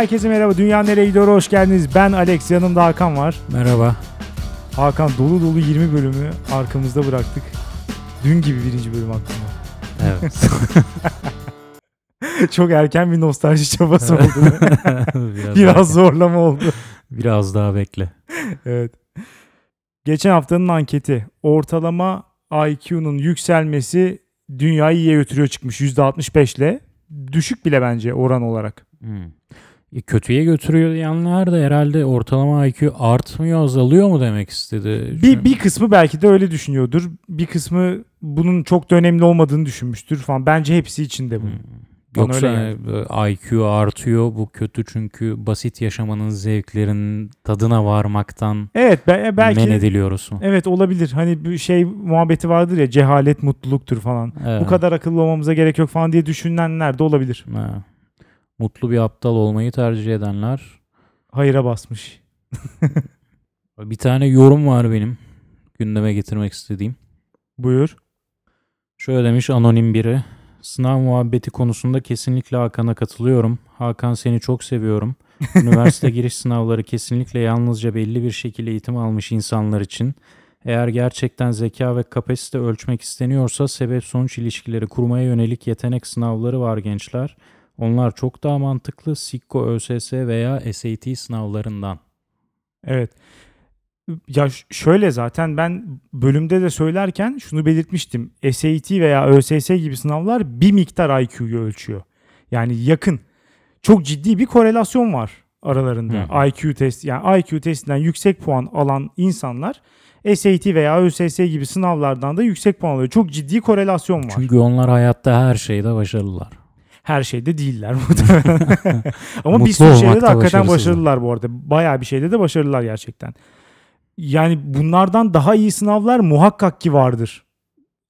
herkese merhaba. Dünya nereye gidiyor? Hoş geldiniz. Ben Alex, yanımda Hakan var. Merhaba. Hakan dolu dolu 20 bölümü arkamızda bıraktık. Dün gibi birinci bölüm aklımda. Evet. Çok erken bir nostalji çabası oldu. biraz, Biraz zorlama oldu. biraz daha bekle. Evet. Geçen haftanın anketi. Ortalama IQ'nun yükselmesi dünyayı iyiye götürüyor çıkmış %65 ile. Düşük bile bence oran olarak. Hmm. E, kötüye götürüyor diyenler de herhalde ortalama IQ artmıyor azalıyor mu demek istedi? Bir, bir kısmı belki de öyle düşünüyordur. Bir kısmı bunun çok da önemli olmadığını düşünmüştür falan. Bence hepsi içinde bu. Hmm. Bana Yoksa öyle e, IQ artıyor bu kötü çünkü basit yaşamanın zevklerinin tadına varmaktan Evet be- belki men ediliyoruz evet olabilir. Hani bir şey muhabbeti vardır ya cehalet mutluluktur falan. Evet. Bu kadar akıllı olmamıza gerek yok falan diye düşünenler de olabilir. Ha. Mutlu bir aptal olmayı tercih edenler. Hayıra basmış. Bir tane yorum var benim gündeme getirmek istediğim. Buyur. Şöyle demiş anonim biri. Sınav muhabbeti konusunda kesinlikle Hakan'a katılıyorum. Hakan seni çok seviyorum. Üniversite giriş sınavları kesinlikle yalnızca belli bir şekilde eğitim almış insanlar için. Eğer gerçekten zeka ve kapasite ölçmek isteniyorsa sebep sonuç ilişkileri kurmaya yönelik yetenek sınavları var gençler. Onlar çok daha mantıklı Sikko ÖSS veya SAT sınavlarından. Evet. Ya şöyle zaten ben bölümde de söylerken şunu belirtmiştim. SAT veya ÖSS gibi sınavlar bir miktar IQ'yu ölçüyor. Yani yakın. Çok ciddi bir korelasyon var aralarında. Hı. IQ test yani IQ testinden yüksek puan alan insanlar SAT veya ÖSS gibi sınavlardan da yüksek puan alıyor. Çok ciddi korelasyon var. Çünkü onlar hayatta her şeyde başarılılar. Her şeyde değiller. Ama bir Mutlu sürü şeyde de hakikaten başarılılar bu arada. Bayağı bir şeyde de başarılılar gerçekten. Yani bunlardan daha iyi sınavlar muhakkak ki vardır.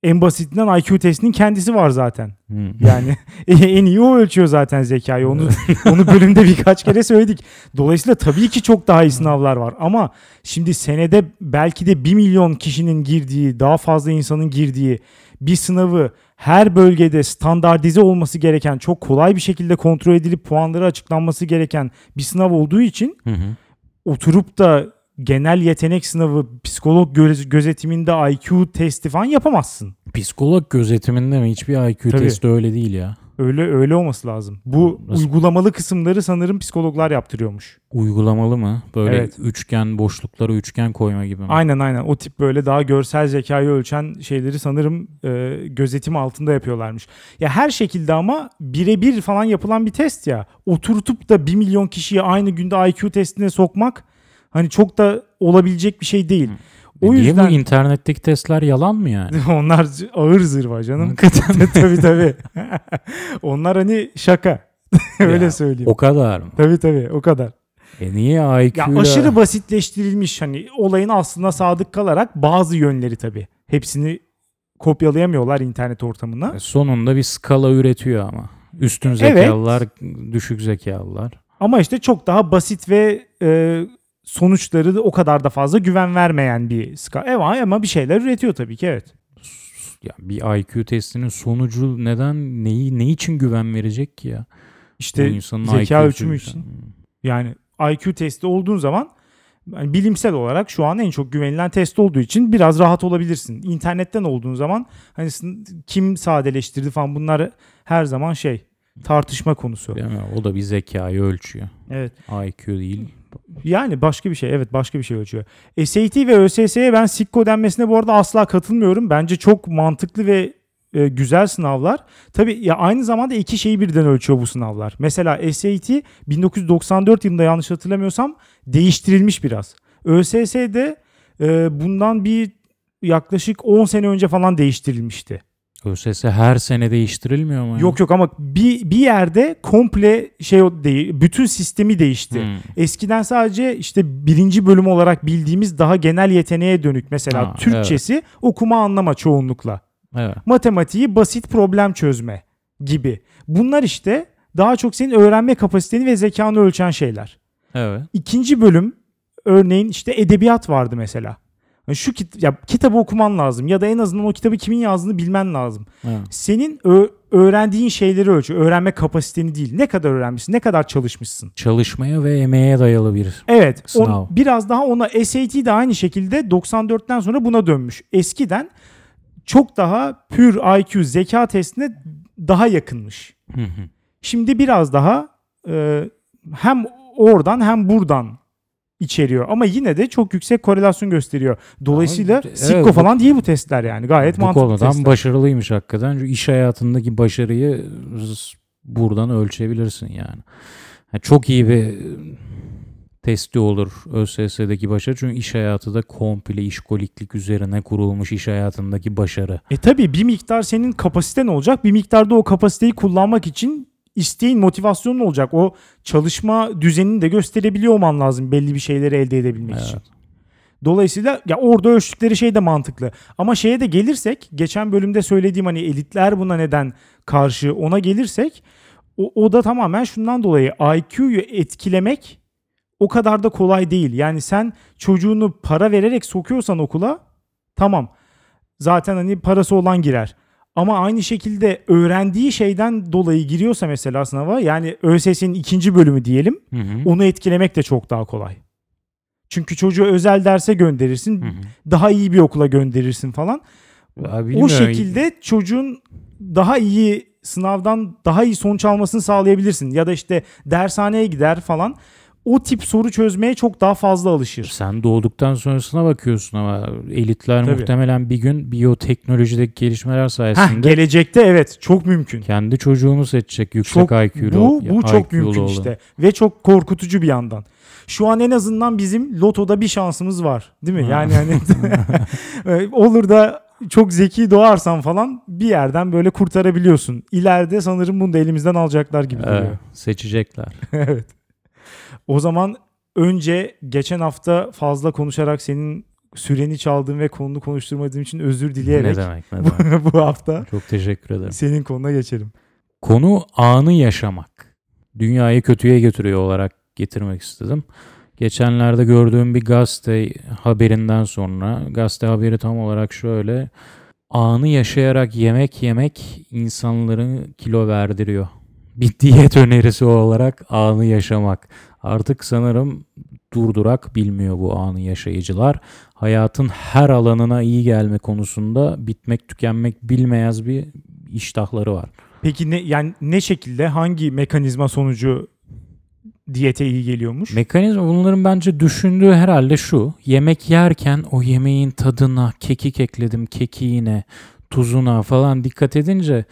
En basitinden IQ testinin kendisi var zaten. Hmm. Yani en iyi o ölçüyor zaten zekayı. Onu onu bölümde birkaç kere söyledik. Dolayısıyla tabii ki çok daha iyi sınavlar var. Ama şimdi senede belki de 1 milyon kişinin girdiği, daha fazla insanın girdiği bir sınavı her bölgede standartize olması gereken, çok kolay bir şekilde kontrol edilip puanları açıklanması gereken bir sınav olduğu için Hı hı. oturup da genel yetenek sınavı, psikolog göz- gözetiminde IQ testi falan yapamazsın. Psikolog gözetiminde mi? Hiçbir IQ Tabii. testi öyle değil ya. Öyle öyle olması lazım. Bu Nasıl? uygulamalı kısımları sanırım psikologlar yaptırıyormuş. Uygulamalı mı? Böyle Evet. üçgen boşluklara üçgen koyma gibi mi? Aynen aynen. O tip böyle daha görsel zekayı ölçen şeyleri sanırım e, gözetim altında yapıyorlarmış. Ya her şekilde ama birebir falan yapılan bir test ya. Oturtup da 1 milyon kişiyi aynı günde IQ testine sokmak hani çok da olabilecek bir şey değil. Hı. O E niye yüzden bu internetteki testler yalan mı yani? onlar ağır zırva canım. Hakikaten. tabii tabii. onlar hani şaka. Öyle Ya, söyleyeyim. o kadar mı? Tabii tabii o kadar. E niye IQ Ya aşırı basitleştirilmiş hani olayın aslına sadık kalarak bazı yönleri tabii. Hepsini kopyalayamıyorlar internet ortamına. sonunda bir skala üretiyor ama. Üstün zekalılar, düşük zekalılar. Ama işte çok daha basit ve e, sonuçları da o kadar da fazla güven vermeyen bir skala. Evet ama bir şeyler üretiyor tabii ki evet. Ya bir IQ testinin sonucu neden neyi ne için güven verecek ki ya? İşte insanın zeka IQ'su ölçümü yüzden. için. Yani IQ testi olduğun zaman yani bilimsel olarak şu an en çok güvenilen test olduğu için biraz rahat olabilirsin. İnternetten olduğun zaman hani kim sadeleştirdi falan bunlar her zaman şey tartışma konusu. Mi? O da bir zekayı ölçüyor. Evet. IQ değil. Yani başka bir şey. Evet başka bir şey ölçüyor. SAT ve ÖSS'ye ben Sikko denmesine bu arada asla katılmıyorum. Bence çok mantıklı ve e, güzel sınavlar. Tabii ya aynı zamanda iki şeyi birden ölçüyor bu sınavlar. Mesela SAT 1994 yılında yanlış hatırlamıyorsam değiştirilmiş biraz. ÖSS de e, bundan bir yaklaşık 10 sene önce falan değiştirilmişti. ÖSS her sene değiştirilmiyor mu? Yok yok ama bir bir yerde komple şey değil, bütün sistemi değişti. Hmm. Eskiden sadece işte birinci bölüm olarak bildiğimiz daha genel yeteneğe dönük mesela Ha, Türkçesi okuma anlama çoğunlukla. Evet. Matematiği basit problem çözme gibi. Bunlar işte daha çok senin öğrenme kapasiteni ve zekanı ölçen şeyler. Evet. İkinci bölüm örneğin işte edebiyat vardı mesela. Yani şu kit ya kitabı okuman lazım ya da en azından o kitabı kimin yazdığını bilmen lazım. Evet. Senin ö- öğrendiğin şeyleri ölçüyor. Öğrenme kapasiteni değil. Ne kadar öğrenmişsin, ne kadar çalışmışsın. Çalışmaya ve emeğe dayalı bir Evet. on- Sınav. biraz daha ona SAT de aynı şekilde 94'ten sonra buna dönmüş. Eskiden çok daha pür IQ zeka testine daha yakınmış. Hı hı. Şimdi biraz daha e, hem oradan hem buradan içeriyor. Ama yine de çok yüksek korelasyon gösteriyor. Dolayısıyla evet, Sikko bu- falan değil bu testler yani. Gayet Bu mantıklı konudan testler. başarılıymış hakikaten. Çünkü iş hayatındaki başarıyı buradan ölçebilirsin yani. Çok iyi bir testi olur ÖSS'deki başarı. Çünkü iş hayatı da komple işkoliklik üzerine kurulmuş iş hayatındaki başarı. E tabii bir miktar senin kapasiten olacak. Bir miktar da o kapasiteyi kullanmak için isteğin, motivasyonun olacak. O çalışma düzenini de gösterebiliyor olman lazım belli bir şeyleri elde edebilmek için. Evet. Dolayısıyla ya orada ölçtükleri şey de mantıklı. Ama şeye de gelirsek, geçen bölümde söylediğim hani elitler buna neden karşı ona gelirsek o, o da tamamen şundan dolayı IQ'yu etkilemek o kadar da kolay değil. Yani sen çocuğunu para vererek sokuyorsan okula tamam. Zaten hani parası olan girer. Ama aynı şekilde öğrendiği şeyden dolayı giriyorsa mesela sınava yani ÖSS'nin ikinci bölümü diyelim Hı hı. onu etkilemek de çok daha kolay. Çünkü çocuğu özel derse gönderirsin, Hı hı. daha iyi bir okula gönderirsin falan. Ya O şekilde çocuğun daha iyi sınavdan daha iyi sonuç almasını sağlayabilirsin. Ya da işte dershaneye gider falan. O tip soru çözmeye çok daha fazla alışır. Sen doğduktan sonrasına bakıyorsun ama elitler Tabii. muhtemelen bir gün biyoteknolojideki gelişmeler Heh, sayesinde gelecekte evet çok mümkün. kendi çocuğunu seçecek yüksek Çok, IQ'lu. bu bu çok IQ'lu mümkün olan. işte ve çok korkutucu bir yandan. Şu an en azından bizim lotoda bir şansımız var, değil mi? Ha. Yani hani e, olur da çok zeki doğarsan falan bir yerden böyle kurtarabiliyorsun. İleride sanırım bunu da elimizden alacaklar gibi Evet, duruyor. seçecekler. evet. O zaman önce geçen hafta fazla konuşarak senin süreni çaldığım ve konunu konuşturmadığım için özür dileyerek Ne demek ne demek. bu hafta Çok teşekkür ederim. senin konuna geçelim. Konu anı yaşamak. Dünyayı kötüye götürüyor olarak getirmek istedim. Geçenlerde gördüğüm bir gazete haberinden sonra gazete haberi tam olarak şöyle anı yaşayarak yemek yemek insanların kilo verdiriyor. Bir diyet önerisi olarak anı yaşamak. Artık sanırım durdurak bilmiyor bu anı yaşayıcılar. Hayatın her alanına iyi gelme konusunda bitmek tükenmek bilmeyez bir iştahları var. Peki ne yani ne şekilde hangi mekanizma sonucu diyete iyi geliyormuş? Mekanizma bunların bence düşündüğü herhalde şu. Yemek yerken o yemeğin tadına kekik ekledim kekiğine, tuzuna falan dikkat edince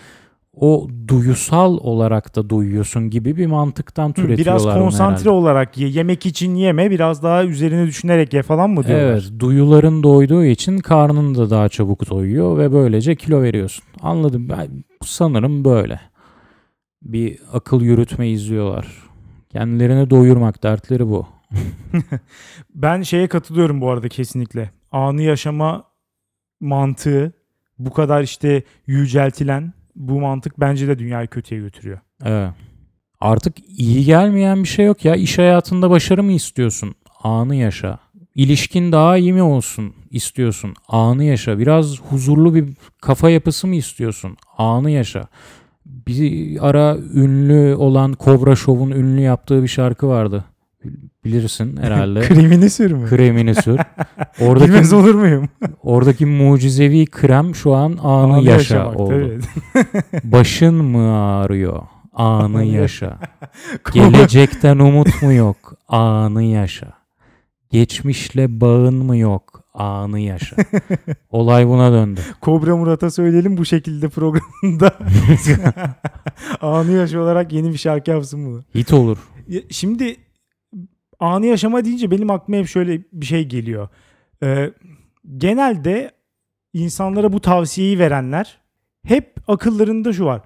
o duyusal olarak da duyuyorsun gibi bir mantıktan türetiyorlar biraz konsantre olarak ye. Yemek için yeme, biraz daha üzerine düşünerek ye falan mı diyorlar? Evet, duyuların doyduğu için karnın da daha çabuk doyuyor ve böylece kilo veriyorsun. Anladım. Ben sanırım böyle. Bir akıl yürütme izliyorlar. Kendilerini doyurmak dertleri bu. Ben şeye katılıyorum bu arada kesinlikle. Anı yaşama mantığı bu kadar işte yüceltilen bu mantık bence de dünyayı kötüye götürüyor. Evet. Artık iyi gelmeyen bir şey yok ya. İş hayatında başarı mı istiyorsun? Anı yaşa. İlişkin daha iyi mi olsun istiyorsun? Anı yaşa. Biraz huzurlu bir kafa yapısı mı istiyorsun? Anı yaşa. Bir ara ünlü olan Kobra Show'un ünlü yaptığı bir şarkı vardı. Bilirsin herhalde. Kremini sür mü? Kremini sür. Oradaki, Bilmez olur muyum? oradaki mucizevi krem şu an anı, Anı yaşa yaşamak, oldu. tabii. Başın mı ağrıyor? Anı yaşa. Gelecekten umut mu yok? Anı yaşa. Geçmişle bağın mı yok? Anı yaşa. Olay buna döndü. Kobra Murat'a söyleyelim bu şekilde programında anı yaşı olarak yeni bir şarkı yapsın bunu. Hit olur. Şimdi anı yaşama deyince benim aklıma hep şöyle bir şey geliyor. Ee, genelde insanlara bu tavsiyeyi verenler hep akıllarında şu var.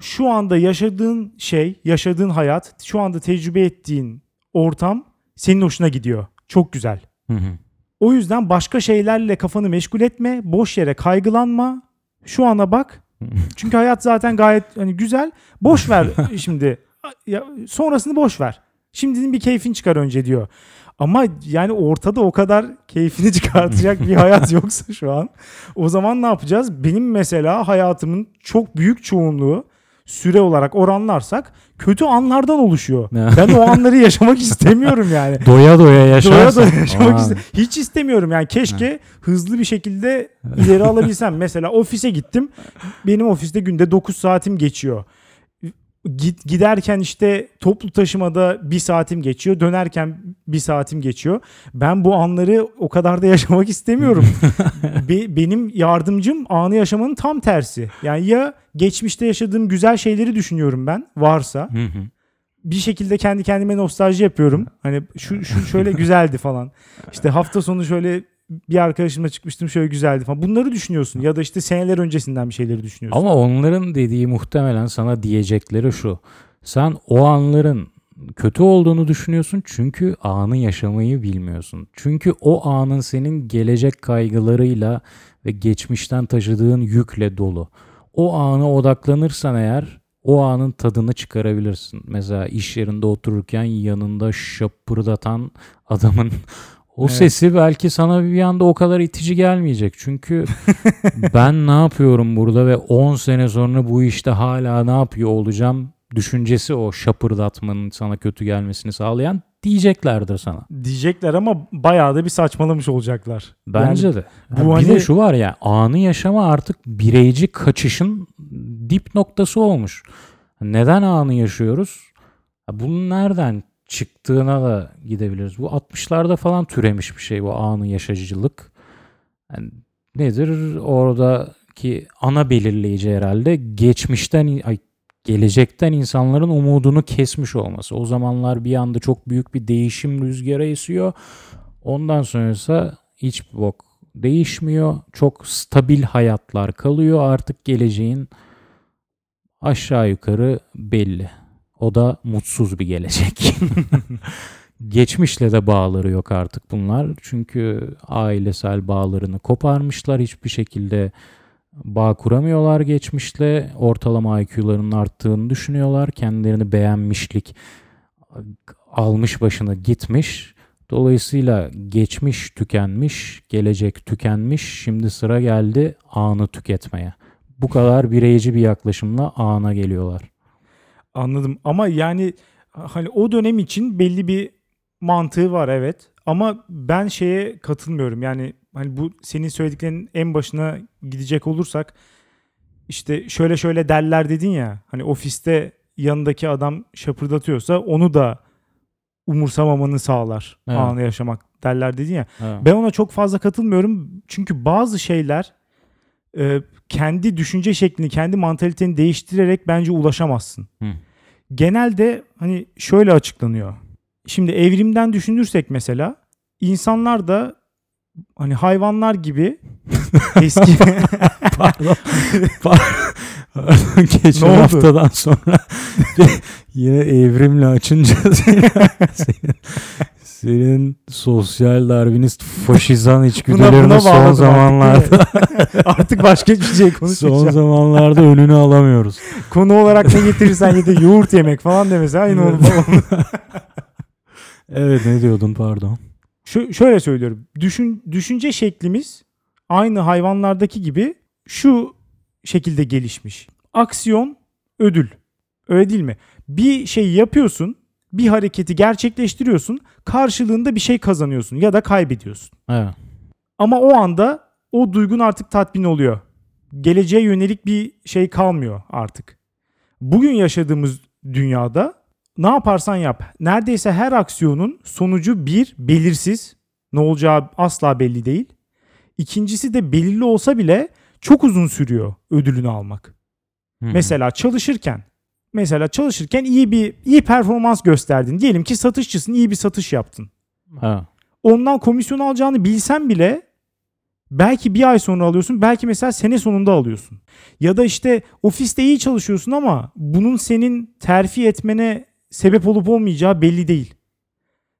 Şu anda yaşadığın şey, yaşadığın hayat, şu anda tecrübe ettiğin ortam senin hoşuna gidiyor. Çok güzel. Hı hı. O yüzden başka şeylerle kafanı meşgul etme, boş yere kaygılanma. Şu ana bak. Çünkü hayat zaten gayet hani güzel. Boş ver şimdi. Ya, sonrasını boş ver. Şimdinin bir keyfin çıkar önce diyor. Ama yani ortada o kadar keyfini çıkartacak bir hayat yoksa şu an. O zaman ne yapacağız? Benim mesela hayatımın çok büyük çoğunluğu süre olarak oranlarsak kötü anlardan oluşuyor. Ben o anları yaşamak istemiyorum yani. Doya doya Doya yaşarsan. doya yaşamak Aa, iste- Hiç istemiyorum yani keşke hızlı bir şekilde ileri alabilsem. Mesela ofise gittim. Benim ofiste günde 9 saatim geçiyor. Git, giderken işte toplu taşımada bir saatim geçiyor. Dönerken bir saatim geçiyor. Ben bu anları o kadar da yaşamak istemiyorum. Be- benim yardımcım anı yaşamanın tam tersi. Yani ya geçmişte yaşadığım güzel şeyleri düşünüyorum ben varsa bir şekilde kendi kendime nostalji yapıyorum. Hani şu, şu şöyle güzeldi falan. İşte hafta sonu şöyle bir arkadaşımla çıkmıştım şöyle güzeldi falan. Bunları düşünüyorsun ya da işte seneler öncesinden bir şeyleri düşünüyorsun. Ama onların dediği muhtemelen sana diyecekleri şu. Sen o anların kötü olduğunu düşünüyorsun çünkü anı yaşamayı bilmiyorsun. Çünkü o anın senin gelecek kaygılarıyla ve geçmişten taşıdığın yükle dolu. O ana odaklanırsan eğer o anın tadını çıkarabilirsin. Mesela iş yerinde otururken yanında şapırdatan adamın o Evet. sesi belki sana bir anda o kadar itici gelmeyecek. Çünkü ben ne yapıyorum burada ve 10 sene sonra bu işte hala ne yapıyor olacağım düşüncesi o şapırdatmanın sana kötü gelmesini sağlayan diyeceklerdir sana. Diyecekler ama bayağı da bir saçmalamış olacaklar. Bence Yani de. bu bir hani- de şu var ya anı yaşama artık bireyci kaçışın dip noktası olmuş. Neden anı yaşıyoruz? Ya Bunun nereden çıktığına da gidebiliriz. Bu 60'larda falan türemiş bir şey bu anı yaşacılık. Yani nedir? Oradaki ana belirleyici herhalde geçmişten ay, gelecekten insanların umudunu kesmiş olması. O zamanlar bir anda çok büyük bir değişim rüzgarı esiyor. Ondan sonrası hiç bok değişmiyor. Çok stabil hayatlar kalıyor. Artık geleceğin aşağı yukarı belli. O da mutsuz bir gelecek. Geçmişle de bağları yok artık bunlar. Çünkü ailesel bağlarını koparmışlar. Hiçbir şekilde bağ kuramıyorlar geçmişle. Ortalama IQ'larının arttığını düşünüyorlar. Kendilerini beğenmişlik almış başına gitmiş. Dolayısıyla geçmiş tükenmiş, gelecek tükenmiş. Şimdi sıra geldi anı tüketmeye. Bu kadar bireyci bir yaklaşımla ana geliyorlar. Anladım ama yani hani o dönem için belli bir mantığı var evet. Ama ben şeye katılmıyorum. Yani hani bu senin söylediklerinin en başına gidecek olursak işte şöyle şöyle derler dedin ya. Hani ofiste yanındaki adam şapırdatıyorsa onu da umursamamanı sağlar Evet. anı yaşamak derler dedin ya. Ha. Ben ona çok fazla katılmıyorum. Çünkü bazı şeyler e, kendi düşünce şeklini, kendi mantaliteni değiştirerek bence ulaşamazsın. Hı. Genelde hani şöyle açıklanıyor. Şimdi evrimden düşünürsek mesela insanlar da hani hayvanlar gibi eski Pardon. Pardon. Geçen haftadan sonra yine evrimle açınca senin, senin, senin sosyal darwinist faşizan içgüdülerini buna son zamanlarda artık, artık başka hiçbir şey son konuşmayacağım. zamanlarda önünü alamıyoruz. Konu olarak ne getirirsen de yoğurt yemek falan de mesela aynı onu Evet ne diyordun pardon. Şu, şöyle söylüyorum. Düşün, düşünce şeklimiz aynı hayvanlardaki gibi şu şekilde gelişmiş. Aksiyon, ödül. Öyle değil mi? Bir şey yapıyorsun, bir hareketi gerçekleştiriyorsun, karşılığında bir şey kazanıyorsun ya da kaybediyorsun. Evet. Ama o anda o duygun artık tatmin oluyor. Geleceğe yönelik bir şey kalmıyor artık. Bugün yaşadığımız dünyada ne yaparsan yap. Neredeyse her aksiyonun sonucu bir belirsiz. Ne olacağı asla belli değil. İkincisi de belirli olsa bile çok uzun sürüyor ödülünü almak. Hı. Mesela çalışırken mesela çalışırken iyi bir iyi performans gösterdin. Diyelim ki satışçısın, iyi bir satış yaptın Ha. ondan komisyon alacağını bilsen bile belki bir ay sonra alıyorsun. Belki mesela sene sonunda alıyorsun. Ya da işte ofiste iyi çalışıyorsun ama bunun senin terfi etmene sebep olup olmayacağı belli değil.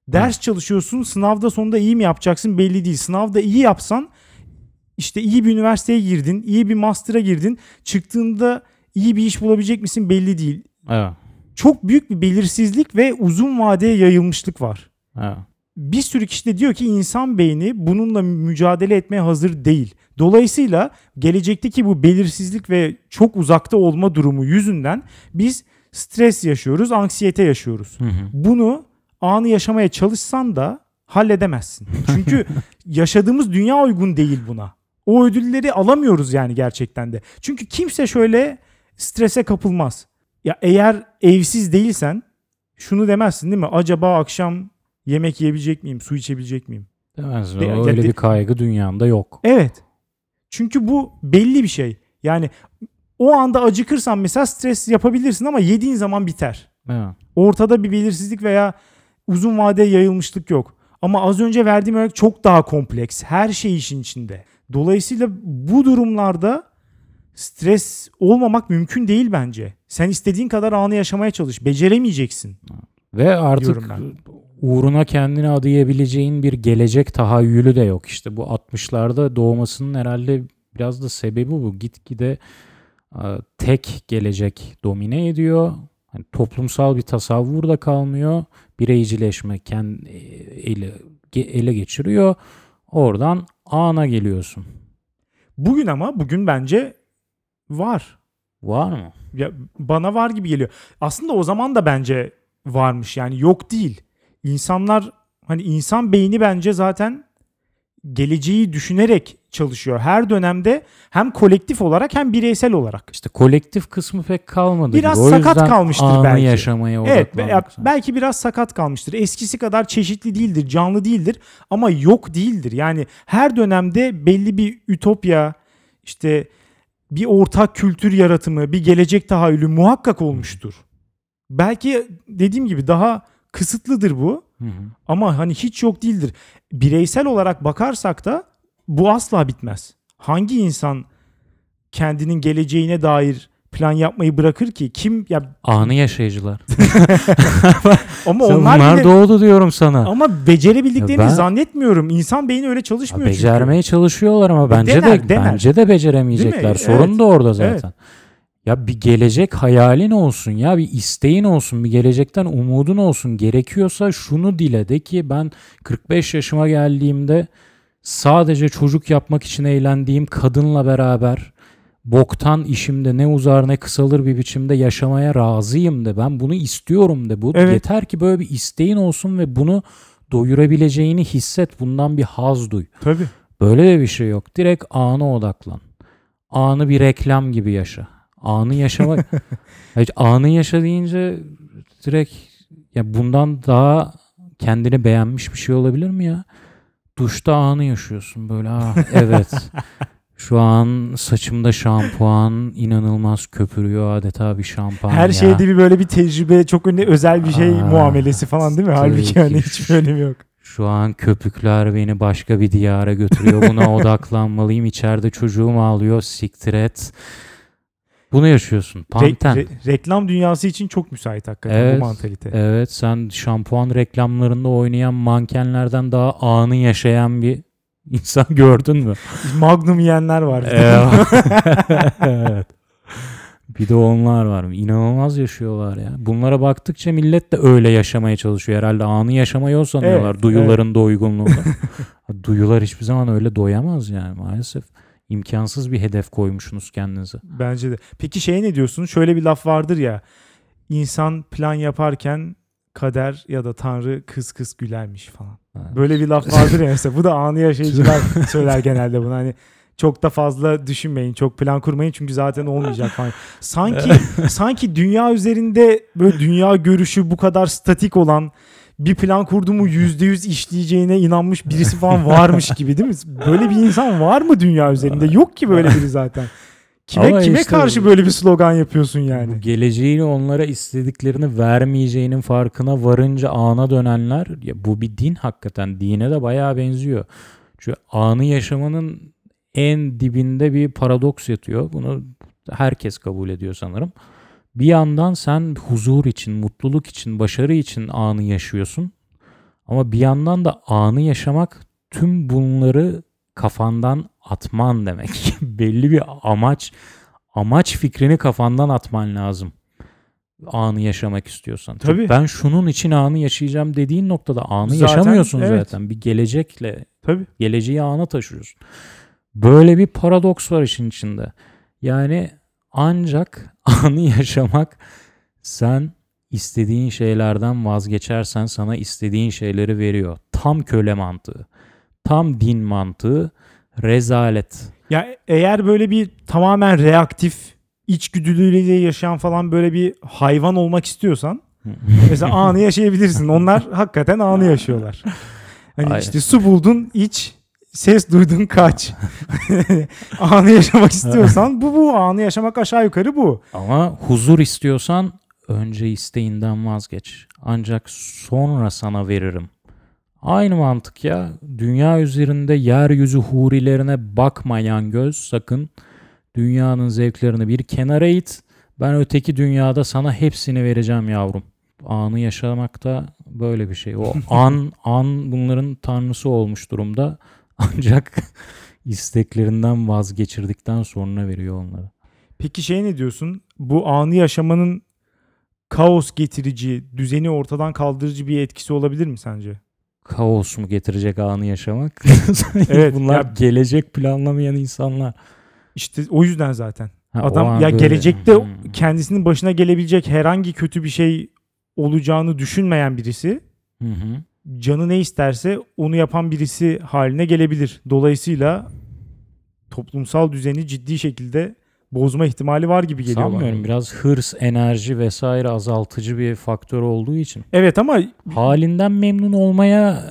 Ders çalışıyorsun sınavda sonunda iyi mi yapacaksın belli değil. Sınavda iyi yapsan işte iyi bir üniversiteye girdin, iyi bir master'a girdin. Çıktığında iyi bir iş bulabilecek misin belli değil. Evet. Çok büyük bir belirsizlik ve uzun vadeye yayılmışlık var. Evet. bir sürü kişi de diyor ki insan beyni bununla mücadele etmeye hazır değil. Dolayısıyla gelecekteki bu belirsizlik ve çok uzakta olma durumu yüzünden biz stres yaşıyoruz, anksiyete yaşıyoruz. Hı hı. Bunu anı yaşamaya çalışsan da halledemezsin. Çünkü yaşadığımız dünya uygun değil buna. O ödülleri alamıyoruz yani gerçekten de. Çünkü kimse şöyle strese kapılmaz. Ya eğer evsiz değilsen şunu demezsin değil mi? Acaba akşam yemek yiyebilecek miyim? Su içebilecek miyim? Demezsin. De- Öyle de- bir kaygı dünyanda yok. Evet. Çünkü bu belli bir şey. Yani o anda acıkırsan mesela stres yapabilirsin ama yediğin zaman biter. Evet. Ortada bir belirsizlik veya uzun vadeye yayılmışlık yok. Ama az önce verdiğim örnek çok daha kompleks. Her şey işin içinde. Dolayısıyla bu durumlarda stres olmamak mümkün değil bence. Sen istediğin kadar anı yaşamaya çalış. Beceremeyeceksin. Ve artık uğruna kendini adayabileceğin bir gelecek tahayyülü de yok. İşte bu 60'larda doğmasının herhalde biraz da sebebi bu. Gitgide e, tek gelecek domine ediyor. Hani toplumsal bir tasavvur da kalmıyor. Bireycileşme kendi ele, ge- ele geçiriyor. Oradan ana geliyorsun. Bugün ama bugün bence var. Var mı? Ya bana var gibi geliyor. Aslında o zaman da bence varmış yani yok değil. İnsanlar hani insan beyni bence zaten geleceği düşünerek çalışıyor. Her dönemde hem kolektif olarak hem bireysel olarak. İşte kolektif kısmı pek kalmadı. Biraz gibi. O sakat kalmıştır belki. yaşamaya Evet belki biraz sakat kalmıştır. Eskisi kadar çeşitli değildir, canlı değildir ama yok değildir. Yani her dönemde belli bir ütopya, işte bir ortak kültür yaratımı, bir gelecek tahayyülü muhakkak olmuştur. Belki dediğim gibi daha kısıtlıdır bu Hı hı. ama hani hiç yok değildir. Bireysel olarak bakarsak da bu asla bitmez. Hangi insan kendinin geleceğine dair plan yapmayı bırakır ki? Kim ya Anı yaşayıcılar. ama Sen onlar bunlar bile doğdu diyorum sana. ama becerebildiklerini Ya ben- zannetmiyorum. İnsan beyni öyle çalışmıyor çünkü. Becermeye çalışıyorlar ama bence dener, de dener. bence de beceremeyecekler. Sorun Evet. da orada zaten. Ya bir gelecek hayalin olsun ya bir isteğin olsun bir gelecekten umudun olsun gerekiyorsa şunu dile de ki ben 45 yaşıma geldiğimde sadece çocuk yapmak için eğlendiğim kadınla beraber boktan işimde ne uzar ne kısalır bir biçimde yaşamaya razıyım de ben bunu istiyorum de bu Evet. yeter ki böyle bir isteğin olsun ve bunu doyurabileceğini hisset bundan bir haz duy. Tabii. Böyle de bir şey yok. Direkt ana odaklan. Anı bir reklam gibi yaşa. Anı yaşama. Hayır, anı yaşa deyince direkt ya bundan daha kendini beğenmiş bir şey olabilir mi ya? Duşta anı yaşıyorsun böyle. Ah, evet. Şu an saçımda şampuan inanılmaz köpürüyor adeta bir şampuan Her şeyde bir böyle bir tecrübe, çok önemli özel bir şey Aa, muamelesi falan değil mi? Halbuki ki. hani hiçbir önemi yok. Şu an köpükler beni başka bir diyara götürüyor. Buna odaklanmalıyım. İçeride çocuğum ağlıyor. Siktir et. Bunu yaşıyorsun. Re- Panten. re- reklam dünyası için çok müsait hakikaten Evet, bu mantalite. Evet sen şampuan reklamlarında oynayan mankenlerden daha anı yaşayan bir insan gördün mü? Magnum yiyenler var. evet. Bir de onlar var. İnanılmaz yaşıyorlar ya. Bunlara baktıkça millet de öyle yaşamaya çalışıyor. Herhalde anı yaşamayı o sanıyorlar. Evet, Duyuların doygunluğunda. Duyular hiçbir zaman öyle doyamaz yani maalesef. imkansız bir hedef koymuşsunuz kendinize. Bence de. Peki şey ne diyorsun? Şöyle bir laf vardır ya. İnsan plan yaparken kader ya da tanrı kıs kıs gülermiş falan. Ha. Böyle bir laf vardır ya mesela. Bu da anı yaşayıcılar söyler genelde bunu. Hani çok da fazla düşünmeyin, çok plan kurmayın çünkü zaten olmayacak falan. Sanki sanki dünya üzerinde böyle dünya görüşü bu kadar statik olan bir plan kurduğumu yüzde yüz işleyeceğine inanmış birisi falan varmış gibi değil mi? Böyle bir insan var mı dünya üzerinde? Yok ki böyle biri zaten. Kime Ama kime işte- karşı böyle bir slogan yapıyorsun yani? Bu geleceğini onlara istediklerini vermeyeceğinin farkına varınca ana dönenler ya bu bir din hakikaten dine de bayağı benziyor. Çünkü anı yaşamanın en dibinde bir paradoks yatıyor. Bunu herkes kabul ediyor sanırım. Bir yandan sen huzur için, mutluluk için, başarı için anı yaşıyorsun. Ama bir yandan da anı yaşamak tüm bunları kafandan atman demek. Belli bir amaç amaç fikrini kafandan atman lazım. anı yaşamak istiyorsan. Tabii. Ben şunun için anı yaşayacağım dediğin noktada anı Zaten, yaşamıyorsun evet. zaten. Bir gelecekle Tabii. geleceği ana taşıyorsun. Böyle bir paradoks var işin içinde. Yani ancak anı yaşamak sen istediğin şeylerden vazgeçersen sana istediğin şeyleri veriyor. Tam köle mantığı. Tam din mantığı. Rezalet. Ya eğer böyle bir tamamen reaktif içgüdüleriyle yaşayan falan böyle bir hayvan olmak istiyorsan mesela anı yaşayabilirsin. Onlar hakikaten anı yaşıyorlar. Hani Aynen. işte su buldun iç, ses duydun kaç. anı yaşamak istiyorsan bu bu anı yaşamak aşağı yukarı bu. Ama huzur istiyorsan önce isteğinden vazgeç. Ancak sonra sana veririm. Aynı mantık ya. Dünya üzerinde yeryüzü hurilerine bakmayan göz sakın dünyanın zevklerini bir kenara it. Ben öteki dünyada sana hepsini vereceğim yavrum. Anı yaşamak da böyle bir şey. O an an bunların tanrısı olmuş durumda. Ancak isteklerinden vazgeçirdikten sonra veriyor onları. Peki şey ne diyorsun? Bu anı yaşamanın kaos getirici, düzeni ortadan kaldırıcı bir etkisi olabilir mi sence? Kaos mu getirecek anı yaşamak? Evet, Bunlar ya- gelecek planlamayan insanlar. İşte o yüzden zaten. Ha, Adam ya böyle- gelecekte Hmm. kendisinin başına gelebilecek herhangi kötü bir şey olacağını düşünmeyen birisi Hı hı. canı ne isterse onu yapan birisi haline gelebilir. Dolayısıyla toplumsal düzeni ciddi şekilde bozma ihtimali var gibi geliyor bana. Sanmıyorum biraz hırs, enerji vesaire azaltıcı bir faktör olduğu için. Evet ama Halinden memnun olmaya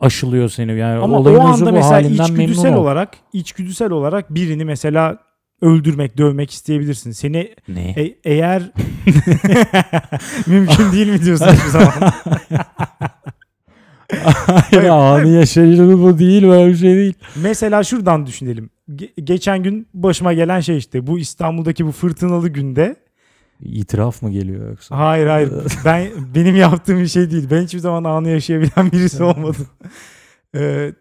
aşılıyor seni. Yani ama o anda mesela içgüdüsel olarak içgüdüsel olarak birini mesela öldürmek, dövmek isteyebilirsin. Seni Ne? e- eğer mümkün değil mi diyorsun hiçbir zaman? Hayır, anı yaşayıcılığı bu değil böyle bir şey değil. Mesela şuradan düşünelim. Ge- geçen gün başıma gelen şey işte bu İstanbul'daki bu fırtınalı günde. İtiraf mı geliyor yoksa? Hayır hayır ben benim yaptığım bir şey değil. Ben hiçbir zaman anı yaşayabilen birisi olmadım. Ee,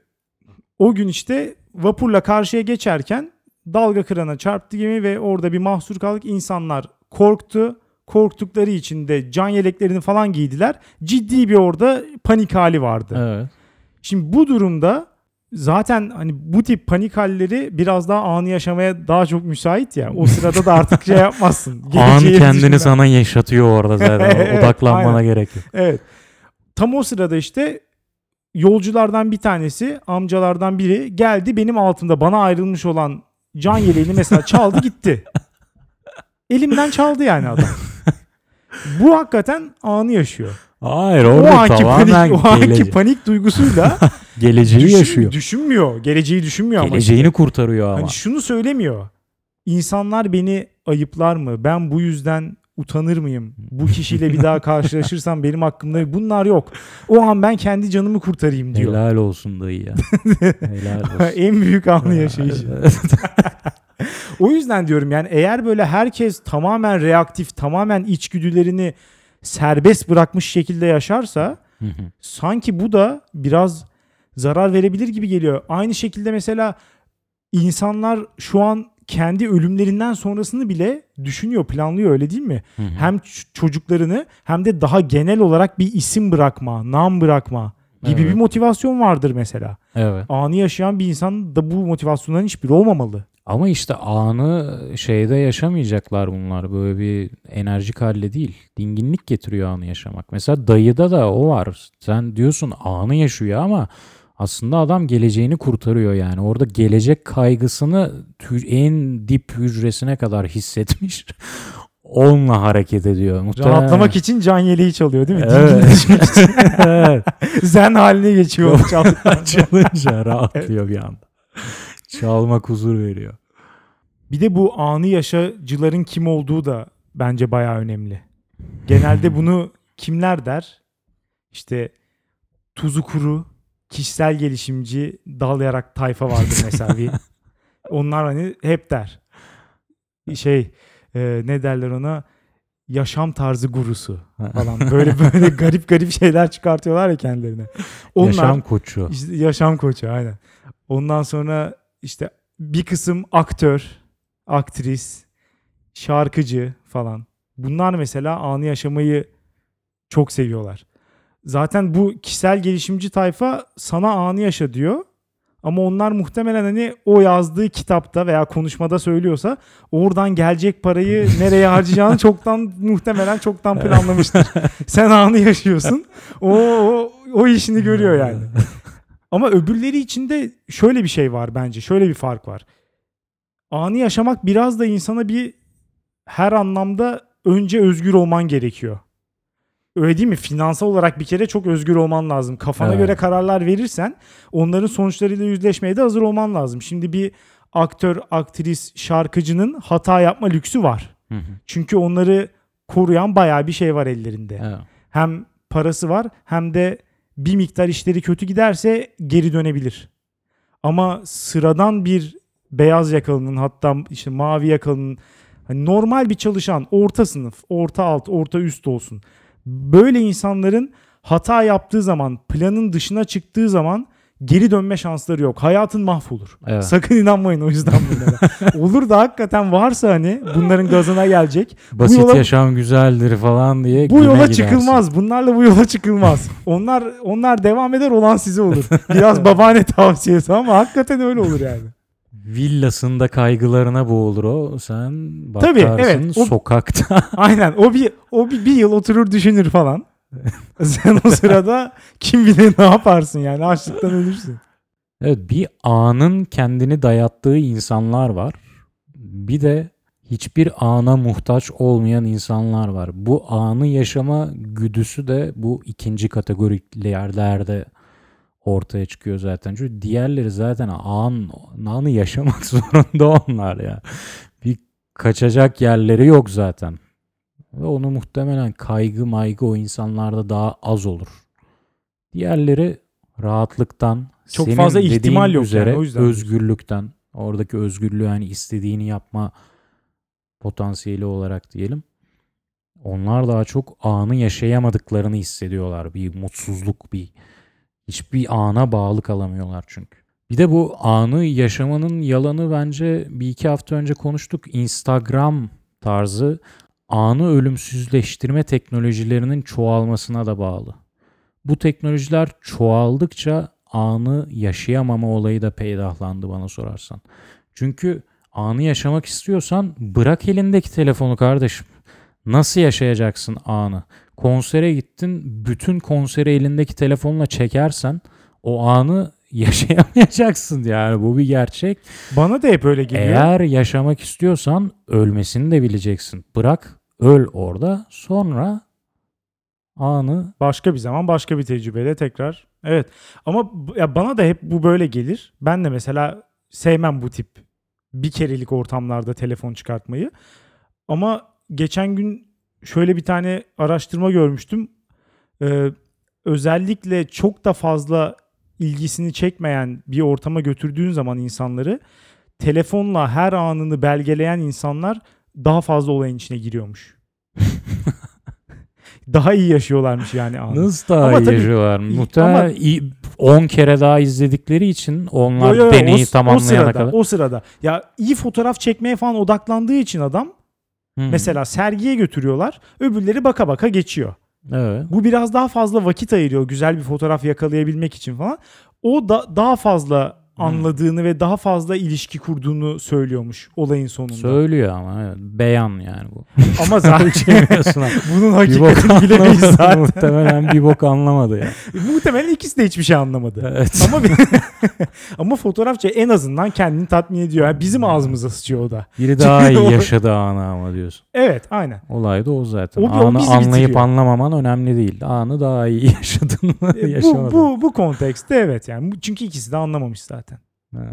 o gün işte vapurla karşıya geçerken dalga kırana çarptı gemi ve orada bir mahsur kaldık. İnsanlar korktu. Korktukları için de can yeleklerini falan giydiler. Ciddi bir orada panik hali vardı. Evet. Şimdi bu durumda zaten hani bu tip panik halleri biraz daha anı yaşamaya daha çok müsait ya. O sırada da artık şey yapmazsın. An Geleceği kendini düşünme. sana yaşatıyor orada zaten. Evet, Odaklanmana aynen. gerek yok. Evet. Tam o sırada işte yolculardan bir tanesi, amcalardan biri geldi benim altımda bana ayrılmış olan can yeleğini mesela çaldı gitti. Elimden çaldı yani adam. Bu hakikaten anı yaşıyor. Hayır O orada anki tamamen panik, o anki gelece- panik duygusuyla geleceği düşün- yaşıyor. düşünmüyor. Geleceği düşünmüyor ama. Geleceğini kurtarıyor ama. Hani şunu söylemiyor. İnsanlar beni ayıplar mı? Ben bu yüzden utanır mıyım? Bu kişiyle bir daha karşılaşırsam benim hakkımda bunlar yok. O an ben kendi canımı kurtarayım diyor. Helal olsun dayı ya. Helal olsun. en büyük anı yaşayışı. O yüzden diyorum yani eğer böyle herkes tamamen reaktif, tamamen içgüdülerini serbest bırakmış şekilde yaşarsa sanki bu da biraz zarar verebilir gibi geliyor. Aynı şekilde mesela insanlar şu an kendi ölümlerinden sonrasını bile düşünüyor, planlıyor öyle değil mi? Hı hı. Hem çocuklarını hem de daha genel olarak bir isim bırakma, nam bırakma gibi Evet. bir motivasyon vardır mesela. Evet. Anı yaşayan bir insan da bu motivasyonların hiçbiri olmamalı. Ama işte anı şeyde yaşamayacaklar bunlar. Böyle bir enerjik halde değil. Dinginlik getiriyor anı yaşamak. Mesela dayıda da o var. Sen diyorsun anı yaşıyor ama aslında adam geleceğini kurtarıyor yani. Orada gelecek kaygısını en dip hücresine kadar hissetmiş. Onunla hareket ediyor. Muhtemelen. Rahatlamak için can yeleği çalıyor değil mi? Evet. İçin. evet. Zen haline geçiyor. Çalınca rahatlıyor bir anda. Çalmak huzur veriyor. Bir de bu anı yaşacıların kim olduğu da bence bayağı önemli. Genelde bunu kimler der? İşte tuzu kuru, kişisel gelişimci, dalayarak tayfa vardır mesela bir. Onlar hani hep der. Şey e, ne derler ona? Yaşam tarzı gurusu falan. Böyle böyle garip garip şeyler çıkartıyorlar ya kendilerine. Onlar, Yaşam koçu. İşte yaşam koçu aynen. Ondan sonra işte bir kısım aktör, aktris, şarkıcı falan. Bunlar mesela anı yaşamayı çok seviyorlar. Zaten bu kişisel gelişimci tayfa sana anı yaşa diyor. Ama onlar muhtemelen hani o yazdığı kitapta veya konuşmada söylüyorsa oradan gelecek parayı nereye harcayacağını çoktan muhtemelen çoktan planlamıştır. Sen anı yaşıyorsun. O, o, o işini görüyor yani. Ama öbürleri için de şöyle bir şey var bence. Şöyle bir fark var. Anı yaşamak biraz da insana bir her anlamda önce özgür olman gerekiyor. Öyle değil mi? Finansal olarak bir kere çok özgür olman lazım. Kafana Evet. göre kararlar verirsen onların sonuçlarıyla yüzleşmeye de hazır olman lazım. Şimdi bir aktör, aktris, şarkıcının hata yapma lüksü var. Hı hı. Çünkü onları koruyan bayağı bir şey var ellerinde. Evet. Hem parası var hem de bir miktar işleri kötü giderse geri dönebilir. Ama sıradan bir beyaz yakalının hatta işte mavi yakalının hani normal bir çalışan orta sınıf, orta alt, orta üst olsun. Böyle insanların hata yaptığı zaman, planın dışına çıktığı zaman geri dönme şansları yok. Hayatın mahvolur. Evet. Sakın inanmayın o yüzden bunlara. Olur da hakikaten varsa hani bunların gazına gelecek. Basit yola- yaşam güzeldir falan diye Bu yola gidersin. çıkılmaz. Bunlarla bu yola çıkılmaz. onlar onlar devam eder olan size olur. Biraz babaanne tavsiyesi ama hakikaten öyle olur yani. Villasında kaygılarına boğulur o. Sen Tabii, bakarsın evet. O- sokakta. Aynen. O bir o bir, bir yıl oturur düşünür falan. Sen o sırada kim bilir ne yaparsın yani açlıktan ölürsün. evet bir anın kendini dayattığı insanlar var. Bir de hiçbir ana muhtaç olmayan insanlar var. Bu anı yaşama güdüsü de bu ikinci kategorilerde ortaya çıkıyor zaten. Çünkü diğerleri zaten an, anı yaşamak zorunda onlar ya. Bir kaçacak yerleri yok zaten. Ve onu muhtemelen kaygı maygı o insanlarda daha az olur. Diğerleri rahatlıktan, Çok senin fazla ihtimal yok üzere yani, o yüzden. özgürlükten, oradaki özgürlüğü hani istediğini yapma potansiyeli olarak diyelim. Onlar daha çok anı yaşayamadıklarını hissediyorlar. Bir mutsuzluk, bir hiçbir ana bağlı kalamıyorlar çünkü. Bir de bu anı yaşamanın yalanı bence bir iki hafta önce konuştuk. Instagram tarzı anı ölümsüzleştirme teknolojilerinin çoğalmasına da bağlı. Bu teknolojiler çoğaldıkça anı yaşayamama olayı da peydahlandı bana sorarsan. Çünkü anı yaşamak istiyorsan bırak elindeki telefonu kardeşim. Nasıl yaşayacaksın anı? Konsere gittin, bütün konseri elindeki telefonla çekersen o anı yaşayamayacaksın yani bu bir gerçek. Bana da hep öyle geliyor. Eğer yaşamak istiyorsan ölmesini de bileceksin. Bırak öl orada sonra anı Başka bir zaman başka bir tecrübeyle tekrar. Evet. Ama ya bana da hep bu böyle gelir. Ben de mesela sevmem bu tip bir kerelik ortamlarda telefon çıkartmayı. Ama geçen gün şöyle bir tane araştırma görmüştüm. Ee, özellikle çok da fazla ilgisini çekmeyen bir ortama götürdüğün zaman insanları telefonla her anını belgeleyen insanlar daha fazla olayın içine giriyormuş. daha iyi yaşıyorlarmış yani anı. nasıl daha Ama iyi tabii- yaşıyorlar? Muhtemelen iyi- 10 kere daha izledikleri için onlar Yo, yo, deneyi o, o tamamlayana sırada, kadar. O sırada. Ya iyi fotoğraf çekmeye falan odaklandığı için adam Hmm. mesela sergiye götürüyorlar. Öbürleri baka baka geçiyor. Evet. Bu biraz daha fazla vakit ayırıyor güzel bir fotoğraf yakalayabilmek için falan. O da daha fazla Hmm. anladığını ve daha fazla ilişki kurduğunu söylüyormuş olayın sonunda. Söylüyor ama evet. Beyan yani bu. Ama zaten abi. bunun hakikatini bilemeyiz zaten. Muhtemelen bir bok anlamadı ya. Muhtemelen ikisi de hiçbir şey anlamadı. Evet. Ama ama fotoğrafçı en azından kendini tatmin ediyor. Yani bizim ağzımıza sıçıyor o da. Biri daha o- iyi yaşadı anı ama diyorsun. Evet, aynen. Olay da o zaten. O- o anı bizi anlayıp bitiriyor. anlamaman önemli değil. Anı daha iyi yaşadın mı E, bu, bu bu kontekste evet yani. Çünkü ikisi de anlamamış zaten. Ha.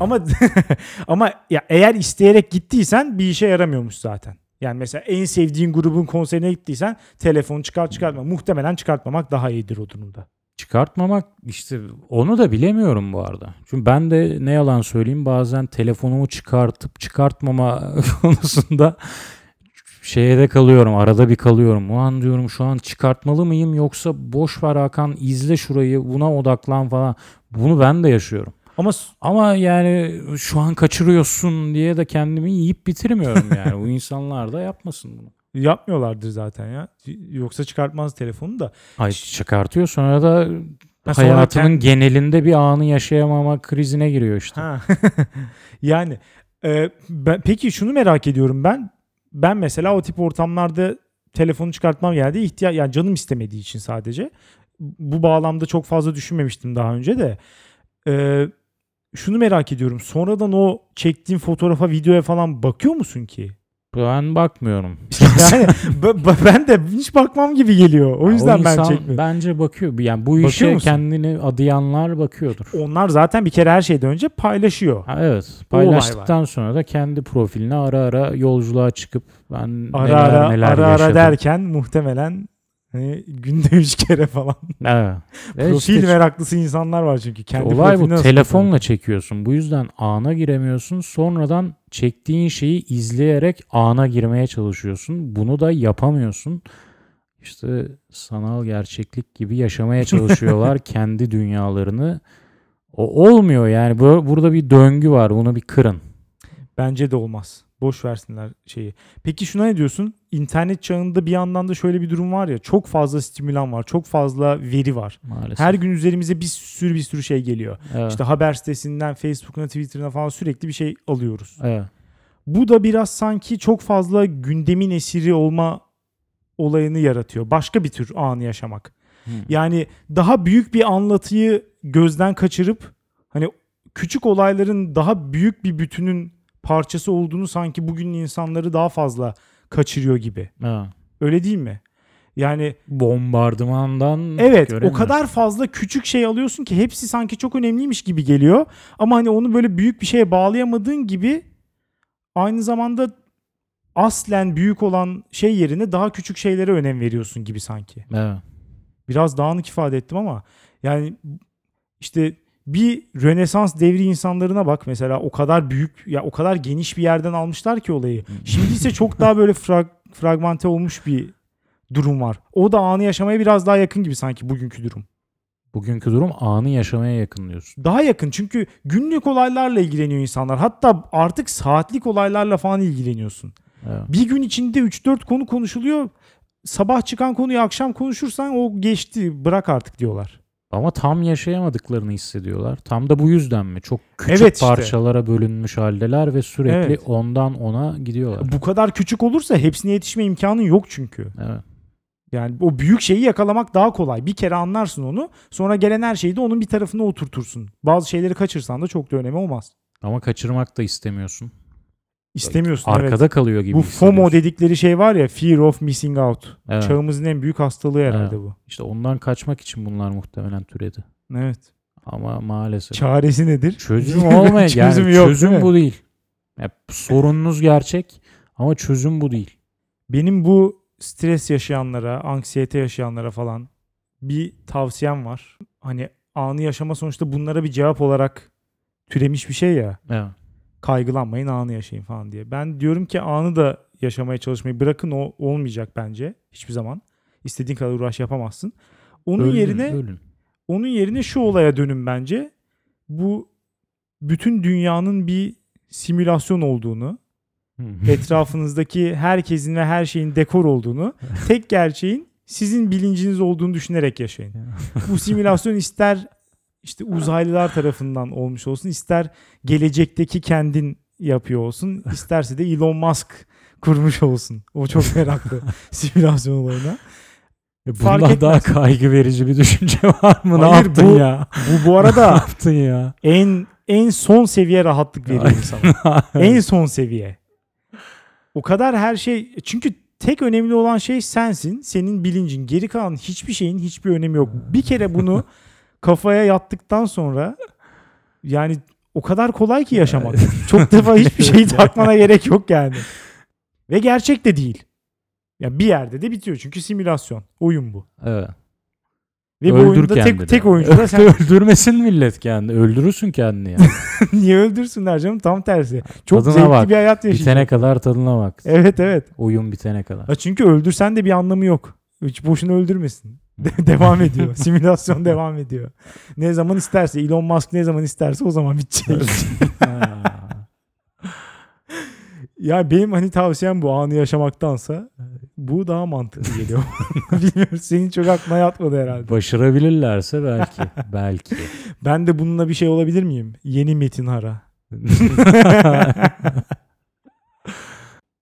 Ama ama ya eğer isteyerek gittiysen bir işe yaramıyormuş zaten. Yani mesela en sevdiğin grubun konserine gittiysen telefonu çıkart çıkartma. Muhtemelen çıkartmamak daha iyidir o durumda. Çıkartmamak işte onu da bilemiyorum bu arada. Çünkü ben de ne yalan söyleyeyim bazen telefonumu çıkartıp çıkartmama konusunda şeye de kalıyorum. Arada bir kalıyorum. Ulan diyorum şu an çıkartmalı mıyım yoksa boş ver Hakan izle şurayı buna odaklan falan. Bunu ben de yaşıyorum. Ama Ama yani şu an kaçırıyorsun diye de kendimi yiyip bitirmiyorum yani. Bu insanlar da yapmasın bunu. Yapmıyorlardır zaten ya. Yoksa çıkartmaz telefonu da. Ay çıkartıyor sonra da Ha, sonra hayatının kend- genelinde bir anı yaşayamama krizine giriyor işte. Ha. yani e, ben, peki şunu merak ediyorum ben. Ben mesela o tip ortamlarda telefonu çıkartmam geldi. ihtiya yani canım istemediği için sadece. Bu bağlamda çok fazla düşünmemiştim daha önce de. E, şunu merak ediyorum. Sonradan o çektiğin fotoğrafa, videoya falan bakıyor musun ki? Ben bakmıyorum. Yani ben de hiç bakmam gibi geliyor. O yüzden O ben çekmiyorum. Bence bakıyor. Yani bu Bakıyor işe musun? kendini adayanlar bakıyordur. Onlar zaten bir kere her şeyden önce paylaşıyor. Ha, evet. Paylaştıktan sonra da kendi profiline ara ara yolculuğa çıkıp ben Ara neler ara neler ara yaşadım. ara derken muhtemelen hani günde üç kere falan. Evet. Ve Profil işte meraklısı insanlar var çünkü. Kendi olay bu. Telefonla çekiyorsun. Bu yüzden ana giremiyorsun. Sonradan çektiğin şeyi izleyerek ana girmeye çalışıyorsun. Bunu da yapamıyorsun. İşte sanal gerçeklik gibi yaşamaya çalışıyorlar kendi dünyalarını. O olmuyor yani. Bu- Burada bir döngü var. Bunu bir kırın. Bence de olmaz. Boş versinler şeyi. Peki şuna ne diyorsun? İnternet çağında bir yandan da şöyle bir durum var ya. Çok fazla stimülan var. Çok fazla veri var. Maalesef. Her gün üzerimize bir sürü bir sürü şey geliyor. Evet. İşte haber sitesinden, Facebook'una, Twitter'ına falan sürekli bir şey alıyoruz. Evet. Bu da biraz sanki çok fazla gündemin esiri olma olayını yaratıyor. Başka bir tür anı yaşamak. Hı. Yani daha büyük bir anlatıyı gözden kaçırıp hani küçük olayların daha büyük bir bütünün parçası olduğunu sanki bugünün insanları daha fazla kaçırıyor gibi. Evet. Öyle değil mi? Yani Bombardımandan evet o kadar fazla küçük şey alıyorsun ki hepsi sanki çok önemliymiş gibi geliyor. Ama hani onu böyle büyük bir şeye bağlayamadığın gibi aynı zamanda aslen büyük olan şey yerine daha küçük şeylere önem veriyorsun gibi sanki. Evet. biraz dağınık ifade ettim ama yani işte bir Rönesans devri insanlarına bak mesela o kadar büyük ya o kadar geniş bir yerden almışlar ki olayı. Şimdi ise çok daha böyle frag, fragmente olmuş bir durum var. O da anı yaşamaya biraz daha yakın gibi sanki bugünkü durum. Bugünkü durum anı yaşamaya yakın diyorsun. Daha yakın çünkü günlük olaylarla ilgileniyor insanlar. Hatta artık saatlik olaylarla falan ilgileniyorsun. Evet. Bir gün içinde 3-4 konu konuşuluyor. Sabah çıkan konuyu akşam konuşursan o geçti bırak artık diyorlar. Ama tam yaşayamadıklarını hissediyorlar. Tam da bu yüzden mi? Çok küçük Evet işte. parçalara bölünmüş haldeler ve sürekli Evet. ondan ona gidiyorlar. Bu kadar küçük olursa hepsine yetişme imkanın yok çünkü. Evet. Yani o büyük şeyi yakalamak daha kolay. Bir kere anlarsın onu. Sonra gelen her şeyi de onun bir tarafına oturtursun. Bazı şeyleri kaçırsan da çok da önemi olmaz. Ama kaçırmak da istemiyorsun. İstemiyorsun Arkada evet. kalıyor gibi Bu FOMO dedikleri şey var ya fear of missing out. Evet. Çağımızın en büyük hastalığı herhalde Evet. bu. İşte ondan kaçmak için bunlar muhtemelen türedi. Evet. Ama maalesef. Çaresi nedir? çözüm olmaya yani Çözüm yok, çözüm değil bu değil. Ya, sorununuz gerçek ama çözüm bu değil. Benim bu stres yaşayanlara, anksiyete yaşayanlara falan bir tavsiyem var. Hani anı yaşama sonuçta bunlara bir cevap olarak türemiş bir şey ya. Evet. Kaygılanmayın anı yaşayın falan diye. Ben diyorum ki anı da yaşamaya çalışmayı bırakın o olmayacak bence hiçbir zaman. İstediğin kadar uğraş yapamazsın. Onun Ölün, yerine ölün. onun yerine şu olaya dönün bence. Bu bütün dünyanın bir simülasyon olduğunu, Hı. etrafınızdaki herkesin ve her şeyin dekor olduğunu, tek gerçeğin sizin bilinciniz olduğunu düşünerek yaşayın. Bu simülasyon ister işte uzaylılar tarafından olmuş olsun, ister gelecekteki kendin yapıyor olsun, isterse de Elon Musk kurmuş olsun. O çok meraklı simülasyon olayına. E, Fark Bundan daha etmez. kaygı verici bir düşünce var mı? ne Hayır, yaptın bu- ya? Bu bu ne arada yaptın ya? en en son seviye rahatlık veriyor insana. en son seviye. O kadar her şey çünkü tek önemli olan şey sensin, senin bilincin. Geri kalan hiçbir şeyin hiçbir önemi yok. Bir kere bunu kafaya yattıktan sonra yani o kadar kolay ki yaşamak. Çok defa hiçbir şeyi takmana gerek yok yani. Ve gerçek de değil. Ya bir yerde de bitiyor çünkü simülasyon. Oyun bu. evet. Ve bu Öldür oyunda kendini. tek tek oyuncu da sen Öldürmesin millet kendini. Öldürürsün kendini yani. niye öldürsünler canım tam tersi. Çok Tadına zevkli bak. bir hayat yaşayacaksın. bitene kadar tadına bak. Evet evet. Oyun bitene kadar. Ha çünkü öldürsen de bir anlamı yok. Hiç boşuna öldürmesin. De- devam ediyor. Simülasyon devam ediyor. Ne zaman isterse Elon Musk ne zaman isterse o zaman bitecek. Ya benim hani tavsiyem bu anı yaşamaktansa bu daha mantıklı geliyor. Bilmiyorum senin çok aklına yatmadı herhalde. Başarabilirlerse belki. belki. Ben de bununla bir şey olabilir miyim? Yeni Metin Hara.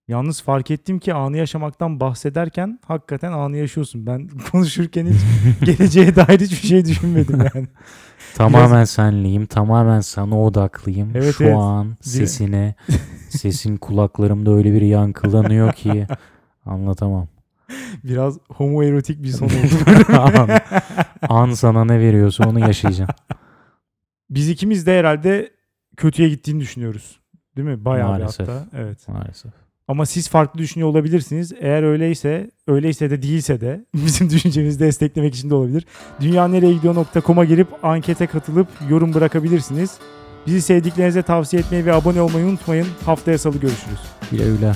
Yalnız fark ettim ki anı yaşamaktan bahsederken hakikaten anı yaşıyorsun. Ben konuşurken hiç geleceğe dair hiçbir şey düşünmedim yani. Tamamen senliyim. Tamamen sana odaklıyım. Evet, Şu evet. an sesine, sesin kulaklarımda öyle bir yankılanıyor ki anlatamam. Biraz homoerotik bir son oldu. an, an sana ne veriyorsa onu yaşayacaksın. Biz ikimiz de herhalde kötüye gittiğini düşünüyoruz. Değil mi? Bayağı Maalesef. bir hatta. Evet. Maalesef. Ama siz farklı düşünüyor olabilirsiniz. Eğer öyleyse, öyleyse de değilse de bizim düşüncemizi desteklemek için de olabilir. Dünyanereyegidiyor.com'a girip ankete katılıp yorum bırakabilirsiniz. Bizi sevdiklerinize tavsiye etmeyi ve abone olmayı unutmayın. Haftaya salı görüşürüz. Güle güle.